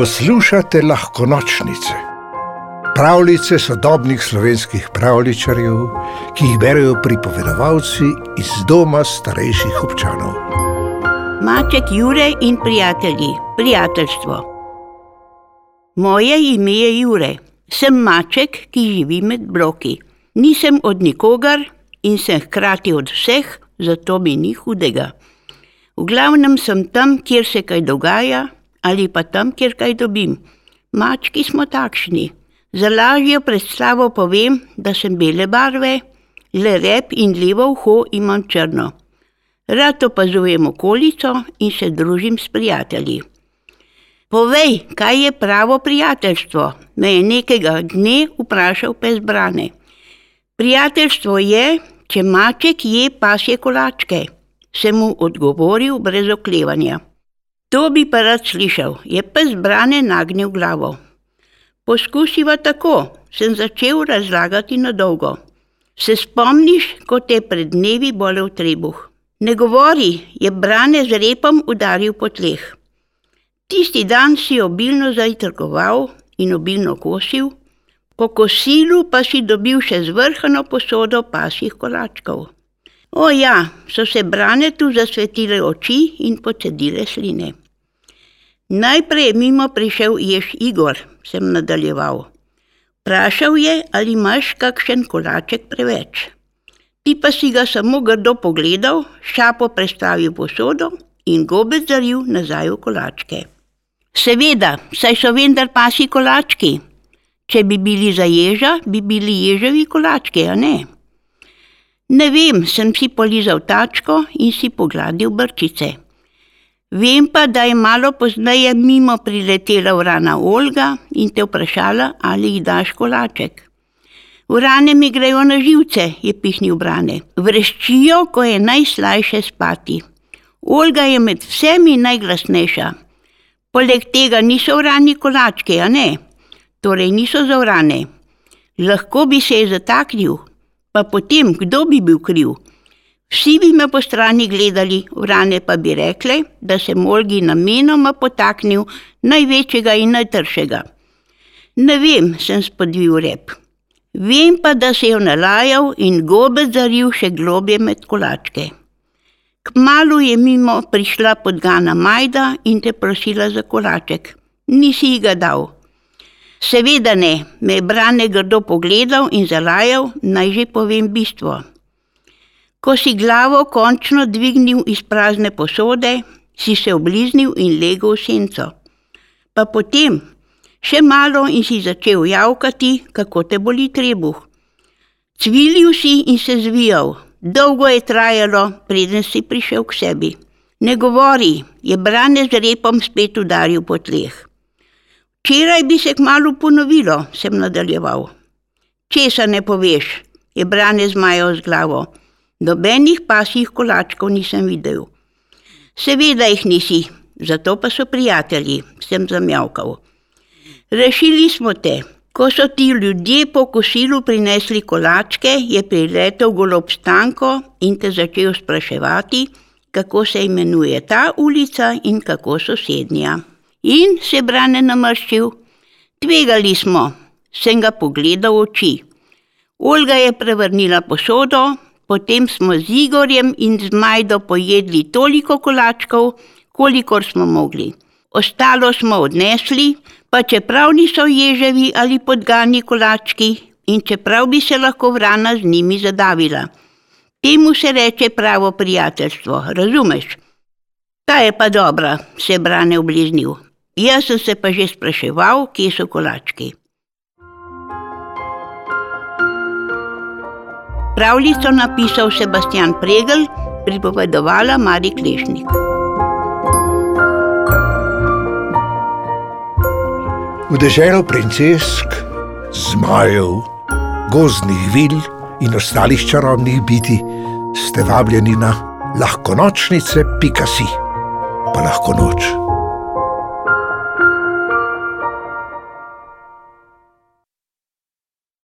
Poslušate lahko nočnice, pravljice sodobnih slovenskih pravličarjev, ki jih berijo pripovedovalci iz doma starejših občanov. Maček Jure in prijatelji, prijateljstvo. Moje ime je Jure, sem maček, ki živi med bloki. Nisem od nikogar in sem hkrati od vseh, zato mi ni hudega. V glavnem sem tam, kjer se kaj dogaja, ali pa tam, kjer kaj dobim. Mački smo takšni. Za lažjo predstavo povem, da sem bele barve, le rep in levo uho imam črno. Rad opazujem okolico in se družim s prijatelji. Povej, kaj je pravo prijateljstvo? Me je nekega dne vprašal pes Brane. Prijateljstvo je, če maček je pasje kolačke sem mu odgovoril brez oklevanja. To bi pa rad slišal, je pes brane nagnil glavo. Poskusiva tako, sem začel razlagati na dolgo. Se spomniš, ko te pred dnevi bolel trebuh? Ne govori, je brane z repom udaril po tleh. Tisti dan si obilno zajtrkoval in obilno kosil, po kosilu pa si dobil še zvrhano posodo pasjih kolačkov. O ja, so se brane tu zasvetile oči in pocedile sline. Najprej je mimo prišel jež Igor, sem nadaljeval. Vprašal je, ali imaš kakšen kolaček preveč. Ti pa si ga samo grdo pogledal, šapo prestavil posodo in gobec zaril nazaj v kolačke. Seveda, saj so vendar pasi kolački. Če bi bili za ježa, bi bili ježevi kolački, a ne? Ne vem, sem si polizal tačko in si pogladil brčice. Vem pa, da je malo pozneje mimo priletela urana Olga in te vprašala, ali ji daš kolaček. Urane mi grejo na živce, je pihnil brane. Vreščijo, ko je najslajše spati. Olga je med vsemi najglasnejša. Poleg tega niso urani kolačke, a ne? Torej niso za urane. Lahko bi se je zataknil, Pa potem, kdo bi bil kriv? Vsi bi me po strani gledali, vrane pa bi rekle, da sem Olgi namenoma potaknil največjega in najtršega. Ne vem, sem spodvil rep. Vem pa, da se je nalajal in gobe zaril še globje med kolačke. Kmalu je mimo prišla podgana Majda in te prosila za kolaček. Nisi ji ga dal. Seveda ne, me je brane grdo pogledal in zalajal, naj že povem bistvo. Ko si glavo končno dvignil iz prazne posode, si se obliznil in legel v senco. Pa potem, še malo in si začel javkati, kako te boli trebuh. Cvilil si in se zvijal, dolgo je trajalo, preden si prišel k sebi. Ne govori, je brane z repom spet udaril po tleh. Včeraj bi se kmalo ponovilo, sem nadaljeval. Česa ne poveš, je brane zmajal z glavo. Nobenih pasjih kolačkov nisem videl. Seveda jih nisi, zato pa so prijatelji, sem zamjavkal. Rešili smo te. Ko so ti ljudje po kosilu prinesli kolačke, je priletel golob stanko in te začel spraševati, kako se imenuje ta ulica in kako sosednja in se brane namrščil. Tvegali smo, sem ga pogledal v oči. Olga je prevrnila posodo, potem smo z Igorjem in z Majdo pojedli toliko kolačkov, kolikor smo mogli. Ostalo smo odnesli, pa čeprav niso ježevi ali podgani kolački in čeprav bi se lahko vrana z njimi zadavila. Temu se reče pravo prijateljstvo, razumeš? Ta je pa dobra, se brane obliznil. Jaz sem se pa že spraševal, kje so kolački. Pravljico napisal Sebastian Pregel, pripovedovala Mari Klešnik. V deželo princesk, zmajev, gozdnih vil in ostalih čarobnih biti ste vabljeni na lahko nočnice, pika si, pa lahko noč.